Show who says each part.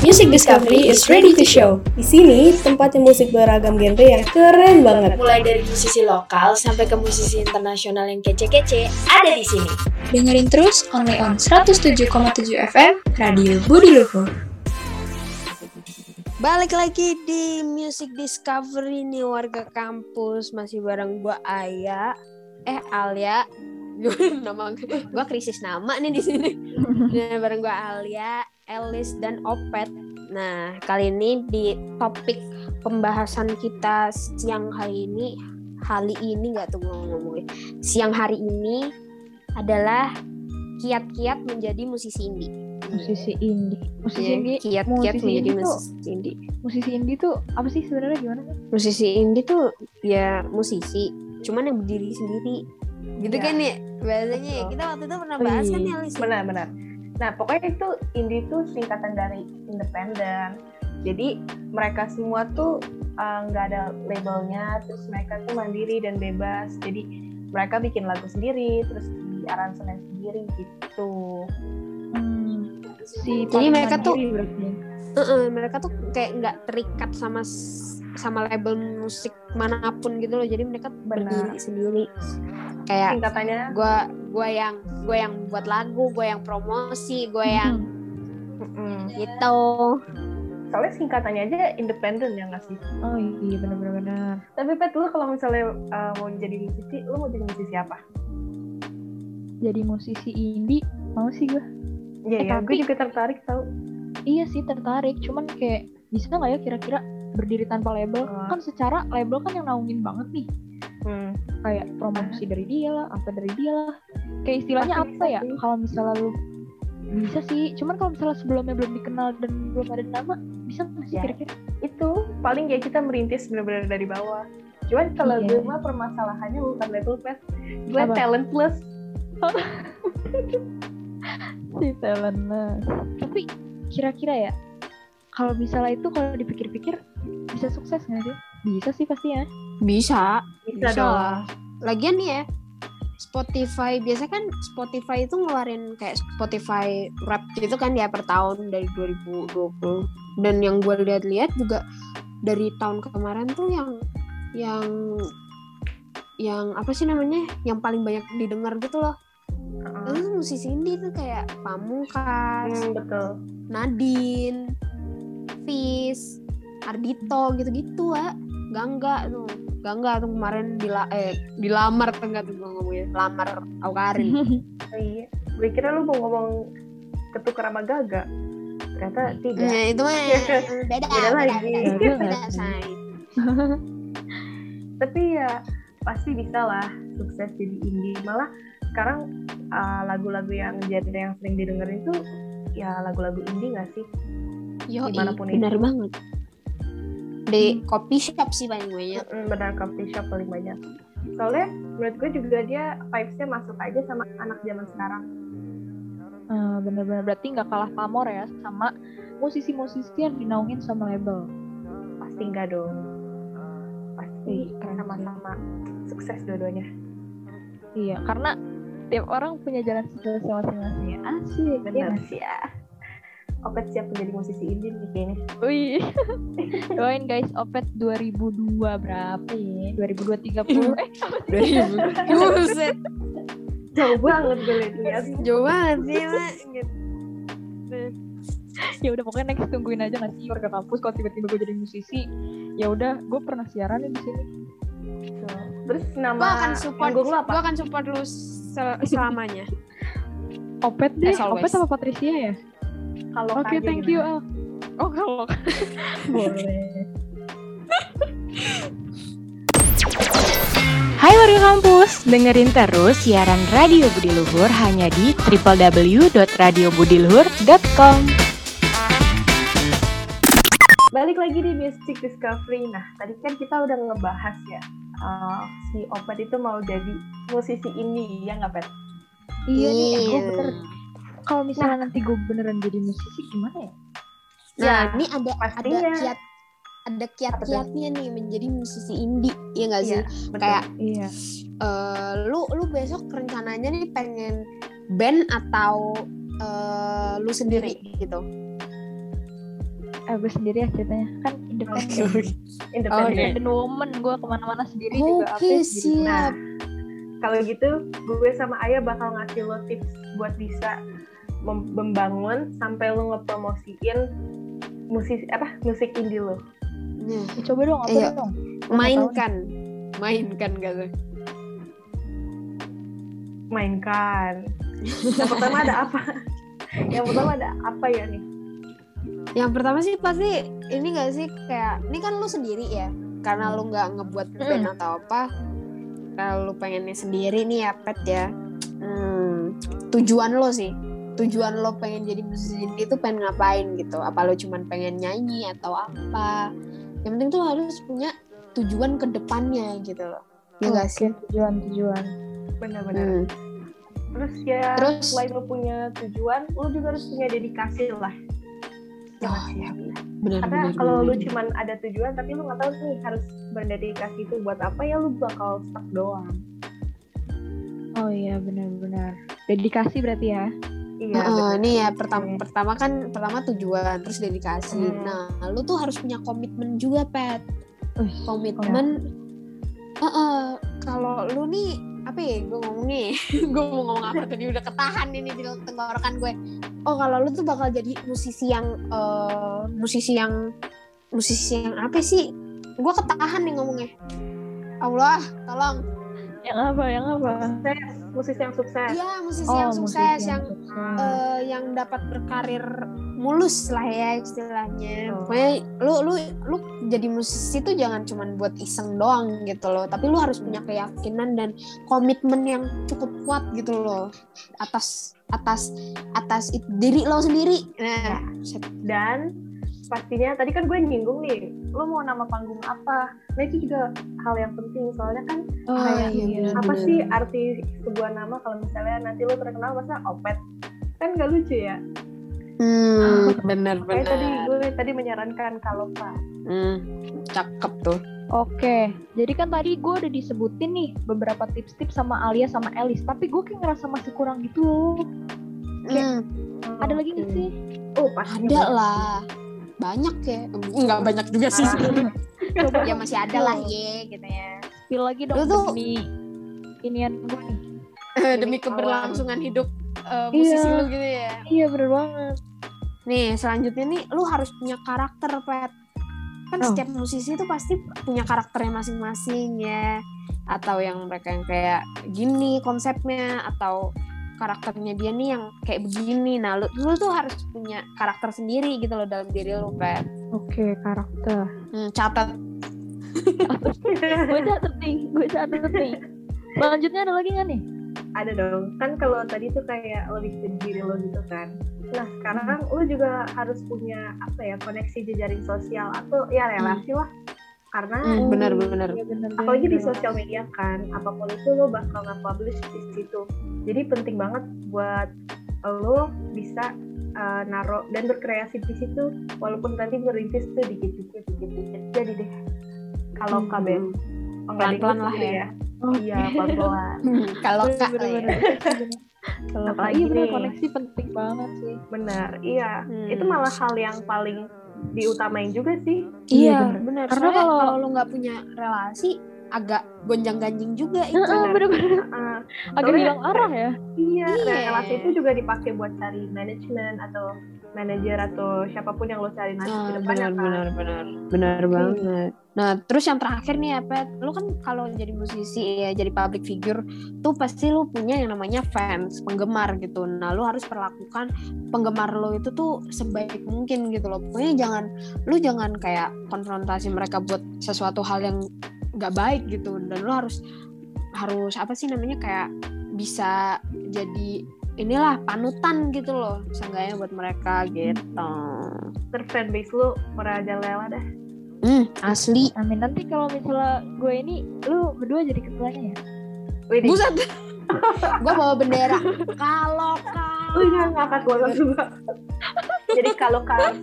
Speaker 1: Music Discovery is ready to show.
Speaker 2: Di sini tempatnya musik beragam genre yang keren banget.
Speaker 1: Mulai dari musisi lokal sampai ke musisi internasional yang kece-kece, ada di sini.
Speaker 3: Dengerin terus only on 107,7 FM Radio Budi Luhur.
Speaker 4: Balik lagi di Music Discovery nih warga kampus masih bareng gua Aya, eh Alia, nama gua krisis nama nih di sini. Nah, bareng gua Alia, Elis dan Opet. Nah kali ini di topik pembahasan kita siang hari ini, hari ini nggak tuh gua ngomongin. Siang hari ini adalah kiat-kiat menjadi musisi indie.
Speaker 5: musisi indie musisi
Speaker 4: Iya,
Speaker 5: indie
Speaker 4: kiat-kiat
Speaker 5: musisi
Speaker 4: menjadi
Speaker 5: indie tuh
Speaker 4: musisi indie.
Speaker 5: musisi indie tuh apa sih sebenarnya gimana sih
Speaker 4: musisi indie tuh ya musisi cuman yang berdiri sendiri gitu
Speaker 2: Ya.
Speaker 4: kan ya bahasanya ya. kita waktu itu pernah bahas kan ya
Speaker 2: Benar-benar. Nah, pokoknya itu indie itu singkatan dari independen. Jadi mereka semua tuh uh, nggak ada labelnya, terus mereka tuh mandiri dan bebas. Jadi mereka bikin lagu sendiri, terus di aransemen sendiri gitu.
Speaker 5: hmm, si
Speaker 4: Jadi mereka tuh-
Speaker 5: ya.
Speaker 4: Heeh, mereka tuh kayak nggak terikat sama sama label musik mana pun gitu loh jadi mereka berdiri sendiri kayak
Speaker 2: Singkatannya
Speaker 4: gua gua yang gua yang buat lagu gua yang promosi gua yang
Speaker 2: mm-mm.
Speaker 4: gitu
Speaker 2: soalnya singkatannya aja independen ya nggak sih?
Speaker 5: oh iya benar-benar benar
Speaker 2: Tapi Pet, lu kalau misalnya uh, mau jadi musisi, lu mau jadi musisi apa?
Speaker 5: jadi musisi indie mau sih gue
Speaker 2: Iya
Speaker 5: Eh,
Speaker 2: ya, gue
Speaker 5: tapi-
Speaker 2: juga tertarik tau.
Speaker 5: iya sih tertarik cuman kayak bisa nggak ya kira-kira berdiri tanpa label
Speaker 2: Oh.
Speaker 5: kan secara label kan yang naungin banget nih
Speaker 2: Hmm.
Speaker 5: kayak promosi dari dia lah apa dari dia lah. Kayak istilahnya
Speaker 2: Pasti
Speaker 5: apa ya? kalau misalnya lu bisa sih cuman kalau misalnya sebelumnya belum dikenal dan belum ada nama bisa nggak sih
Speaker 2: Ya.
Speaker 5: kira-kira?
Speaker 2: Itu paling ya kita merintis benar-benar dari bawah. Cuman kalau
Speaker 5: Iya.
Speaker 2: gue mah permasalahannya bukan level pet gue
Speaker 5: Apa?
Speaker 2: talent plus
Speaker 5: si talent tapi kira-kira ya kalau misalnya itu kalau dipikir-pikir bisa sukses nggak sih? Bisa sih pasti ya
Speaker 4: bisa
Speaker 2: bisa,
Speaker 4: Bisa lah. lagian nih ya Spotify biasa kan Spotify itu ngeluarin kayak Spotify rap gitu kan ya per tahun dari 2020 dan yang gue lihat-lihat juga dari tahun kemarin tuh yang yang yang apa sih namanya yang paling banyak didengar gitu loh
Speaker 2: Heeh.
Speaker 4: itu musisi indie tuh kayak Pamungkas,
Speaker 2: Hmm, betul
Speaker 4: Nadine, Fis, Ardito gitu-gitu ah. Gangga tuh. Gangga tuh kemarin dila eh dilamar tuh enggak tuh gua ngomongnya. Lamar Aukarin.
Speaker 2: oh, iya gue kira lu mau ngomong ketukar sama gaga ternyata tidak
Speaker 4: nah, itu mah beda.
Speaker 2: Beda lagi.
Speaker 4: beda,
Speaker 5: Beda
Speaker 2: tapi ya pasti bisa lah sukses jadi indie malah sekarang uh, lagu-lagu yang genre yang sering didengerin tuh ya lagu-lagu indie gak sih
Speaker 4: Yoi,
Speaker 2: Di mana pun
Speaker 4: benar
Speaker 2: itu.
Speaker 4: banget. Di coffee shop sih paling banyak.
Speaker 2: Mm, benar coffee shop paling banyak. Soalnya menurut gue juga dia vibesnya masuk aja sama anak zaman sekarang.
Speaker 5: Eh, bener-bener berarti nggak kalah pamor ya sama musisi-musisi yang dinaungin sama label.
Speaker 2: Pasti enggak dong. Pasti
Speaker 5: Ih, keren
Speaker 2: sama-sama sukses dua-duanya.
Speaker 5: Iya karena tiap orang punya jalan suksesnya masing-masing. Ya asik
Speaker 2: benar.
Speaker 5: Iya
Speaker 2: sih ya Opet siap menjadi musisi indie nih kayaknya
Speaker 5: Wih. Doain guys, Opet 2002 berapa ya? 2030 eh
Speaker 4: Buset,
Speaker 2: jauh banget gue lihat
Speaker 4: jauh banget sih, Mak. Gitu.
Speaker 5: ya udah pokoknya next tungguin aja nggak sih warga kampus kalau tiba-tiba gue jadi musisi ya udah gue pernah siaran nih di sini
Speaker 2: terus nama
Speaker 4: Gua akan support,
Speaker 2: lu apa
Speaker 4: gua akan support lu sel- selamanya.
Speaker 5: Opet deh,
Speaker 4: As always.
Speaker 5: Opet apa Patricia ya?
Speaker 2: Kalau
Speaker 5: Oke,
Speaker 2: KJ
Speaker 5: thank
Speaker 2: gimana?
Speaker 5: you Al. Oh kalau boleh.
Speaker 6: Hai warga kampus, dengerin terus siaran Radio Budi Luhur hanya di www.radiobudiluhur.com.
Speaker 2: balik lagi di Music Discovery nah tadi kan kita udah ngebahas ya uh, si Opet itu mau jadi musisi indie ya nggak Pet?
Speaker 5: Iya nih, gue
Speaker 4: Iya.
Speaker 5: bener. Kalau misalnya nanti gue beneran jadi musisi gimana ya?
Speaker 4: Nah,
Speaker 2: Ya,
Speaker 4: ini ada ada
Speaker 2: pastinya.
Speaker 4: kiat ada kiat-kiatnya nih menjadi musisi indie, ya nggak sih?
Speaker 2: Iya, betul.
Speaker 4: Kayak
Speaker 5: Iya.
Speaker 4: eh, lu lu besok rencananya nih pengen band atau eh, lu sendiri gitu?
Speaker 5: eh, gue sendiri ya ceritanya kan independen
Speaker 4: Oke.
Speaker 2: Independen.
Speaker 4: Oke.
Speaker 5: independent woman gue ke mana-mana sendiri juga apa
Speaker 4: Oke,
Speaker 5: ya, sendiri.
Speaker 2: Nah,
Speaker 4: siap.
Speaker 2: kalau gitu gue sama Ayah bakal ngasih lo tips buat bisa membangun sampai lo ngepromosiin musik apa musik indie lo.
Speaker 4: Nah,
Speaker 5: Eh, coba dong apa
Speaker 4: Iya.
Speaker 5: dong
Speaker 4: mainkan. Mainkan kata.
Speaker 2: Mainkan. Yang pertama ada apa? Yang pertama ada apa ya nih?
Speaker 4: Yang pertama sih pasti ini gak sih kayak ini kan lu sendiri ya karena lu nggak ngebuat band atau apa kalau lu pengennya sendiri nih ya pet ya hmm, tujuan lo sih tujuan lo pengen jadi musisi indie itu pengen ngapain gitu apa lo cuman pengen nyanyi atau apa yang penting tuh harus punya tujuan ke depannya gitu loh ya gak sih
Speaker 5: tujuan tujuan
Speaker 2: Benar-benar.
Speaker 4: Hmm.
Speaker 2: Terus ya
Speaker 4: Terus-
Speaker 2: selain lo punya tujuan, lo juga harus punya dedikasi lah. Ya
Speaker 4: Oh,
Speaker 2: sih?
Speaker 4: ya, benar
Speaker 2: Karena
Speaker 4: benar
Speaker 2: kalau lu
Speaker 4: benar.
Speaker 2: cuman ada tujuan tapi lu nggak tahu nih harus berdedikasi itu buat apa ya lu bakal stuck doang.
Speaker 5: oh iya benar-benar dedikasi berarti ya
Speaker 2: Iya. Bener.
Speaker 4: nih ya pertama pertama kan pertama tujuan terus dedikasi.
Speaker 2: Hmm.
Speaker 4: Nah, lu tuh harus punya komitmen juga, Pet.
Speaker 5: Wih,
Speaker 4: Komitmen Heeh, kalau lu nih apa ya gue ngomongnya gue mau ngomong apa tadi udah ketahan ini di tenggorokan gue oh kalau lu tuh bakal jadi musisi yang eh, musisi yang musisi yang apa sih gue ketahan nih ngomongnya Allah tolong
Speaker 5: yang apa yang apa
Speaker 2: Sukses, musisi yang sukses.
Speaker 4: iya musisi
Speaker 5: oh
Speaker 4: yang
Speaker 5: musisi
Speaker 4: sukses yang
Speaker 5: sukses.
Speaker 4: eh, yang dapat berkarir mulus lah ya istilahnya.
Speaker 2: Oh.
Speaker 4: Pokoknya lu lu lu jadi musisi tuh jangan cuman buat iseng doang gitu loh, tapi lu harus punya keyakinan dan komitmen yang cukup kuat gitu loh atas atas atas it- diri lo sendiri. Nah, set-
Speaker 2: Dan pastinya tadi kan gue nyinggung nih, lu mau nama panggung apa? Nah itu juga hal yang penting soalnya kan
Speaker 5: oh
Speaker 2: kayak
Speaker 5: iya
Speaker 2: apa
Speaker 4: benar.
Speaker 2: sih arti sebuah nama kalau misalnya nanti lu terkenal masa opet kan gak lucu ya
Speaker 4: hmm, bener
Speaker 2: kayak tadi
Speaker 4: bener.
Speaker 2: gue tadi menyarankan kalau pak
Speaker 4: Hmm, cakep tuh.
Speaker 5: Oke, jadi kan tadi gue udah disebutin nih beberapa tips-tips sama Alia sama Elis, tapi gue kayak ngerasa masih kurang gitu loh.
Speaker 4: Hmm,
Speaker 5: Ada lagi nggak sih?
Speaker 2: oh pasti
Speaker 4: ada lah. Banyak ya. Enggak banyak juga sih
Speaker 2: Ah.
Speaker 4: ya masih ada lah ye gitu ya.
Speaker 5: spill lagi dong
Speaker 4: Lu tuh-
Speaker 5: demi inian gue nih.
Speaker 4: demi keberlangsungan hidup eh, musisi
Speaker 5: Iya.
Speaker 4: lu gitu ya.
Speaker 5: Iya bener banget.
Speaker 4: Nih selanjutnya nih lu harus punya karakter pet. Kan
Speaker 5: Oh.
Speaker 4: setiap musisi itu pasti punya karakternya masing-masing ya. Atau yang mereka yang kayak gini konsepnya atau karakternya dia nih yang kayak begini. Nah lu, lu tuh harus punya karakter sendiri gitu loh dalam diri lu pet.
Speaker 5: Oke karakter.
Speaker 4: Hmm, catat.
Speaker 5: gue catet nih, gue catet nih. Lanjutnya ada lagi nggak nih?
Speaker 2: ada dong kan kalau tadi tuh kayak lebih ke diri lo gitu kan nah sekarang lo juga harus punya apa ya koneksi jejaring sosial atau ya relasi lah karena
Speaker 4: Hmm, benar benar.
Speaker 5: Bener
Speaker 2: apalagi di sosial media kan apa pun itu lo bakal nge-publish di situ jadi penting banget buat lo bisa uh, naruh dan berkreasi di situ walaupun nanti merintis tuh dikit-dikit dikit-dikit jadi deh kalau
Speaker 4: Hmm.
Speaker 2: KB
Speaker 4: Pelan-pelan lah ya.
Speaker 5: Oh,
Speaker 2: iya pelan-pelan
Speaker 4: Kalau kak lah ya.
Speaker 5: Kalau
Speaker 2: Apalagi
Speaker 5: iya bener
Speaker 2: nih.
Speaker 5: koneksi penting banget sih.
Speaker 2: benar iya
Speaker 4: Hmm.
Speaker 2: itu malah hal yang paling diutamain juga sih
Speaker 5: Iya,
Speaker 4: Iya, benar.
Speaker 5: Karena kalau-
Speaker 4: kalau lu nggak punya relasi, agak gonjang-ganjing juga itu.
Speaker 5: Heeh, bener-bener
Speaker 2: Uh,
Speaker 5: agak hilang arah ya.
Speaker 2: iya,
Speaker 4: Iya.
Speaker 2: relasi itu juga dipakai buat cari manajemen atau manajer atau siapa pun yang lo cari nanti ke depannya kan.
Speaker 4: benar benar benar banget. Nah, terus yang terakhir nih ya, Pet, lu kan kalau jadi musisi ya, jadi public figure, tuh pasti lu punya yang namanya fans, penggemar gitu. Nah, lu harus perlakukan penggemar lo itu tuh sebaik mungkin gitu loh. Pokoknya jangan, lu jangan kayak konfrontasi mereka buat sesuatu hal yang nggak baik gitu. Dan lu harus harus apa sih namanya kayak bisa jadi inilah panutan gitu loh seenggaknya buat mereka gitu
Speaker 2: Terus fanbase lo merajalela dah.
Speaker 4: hmm asli
Speaker 5: Amin. Nanti kalau misalnya gue ini, lu berdua jadi ketuanya ya?
Speaker 2: Wih,
Speaker 4: buset gue bawa bendera kalau kau
Speaker 2: lu jangan ngangkat gua juga. Jadi kalau kal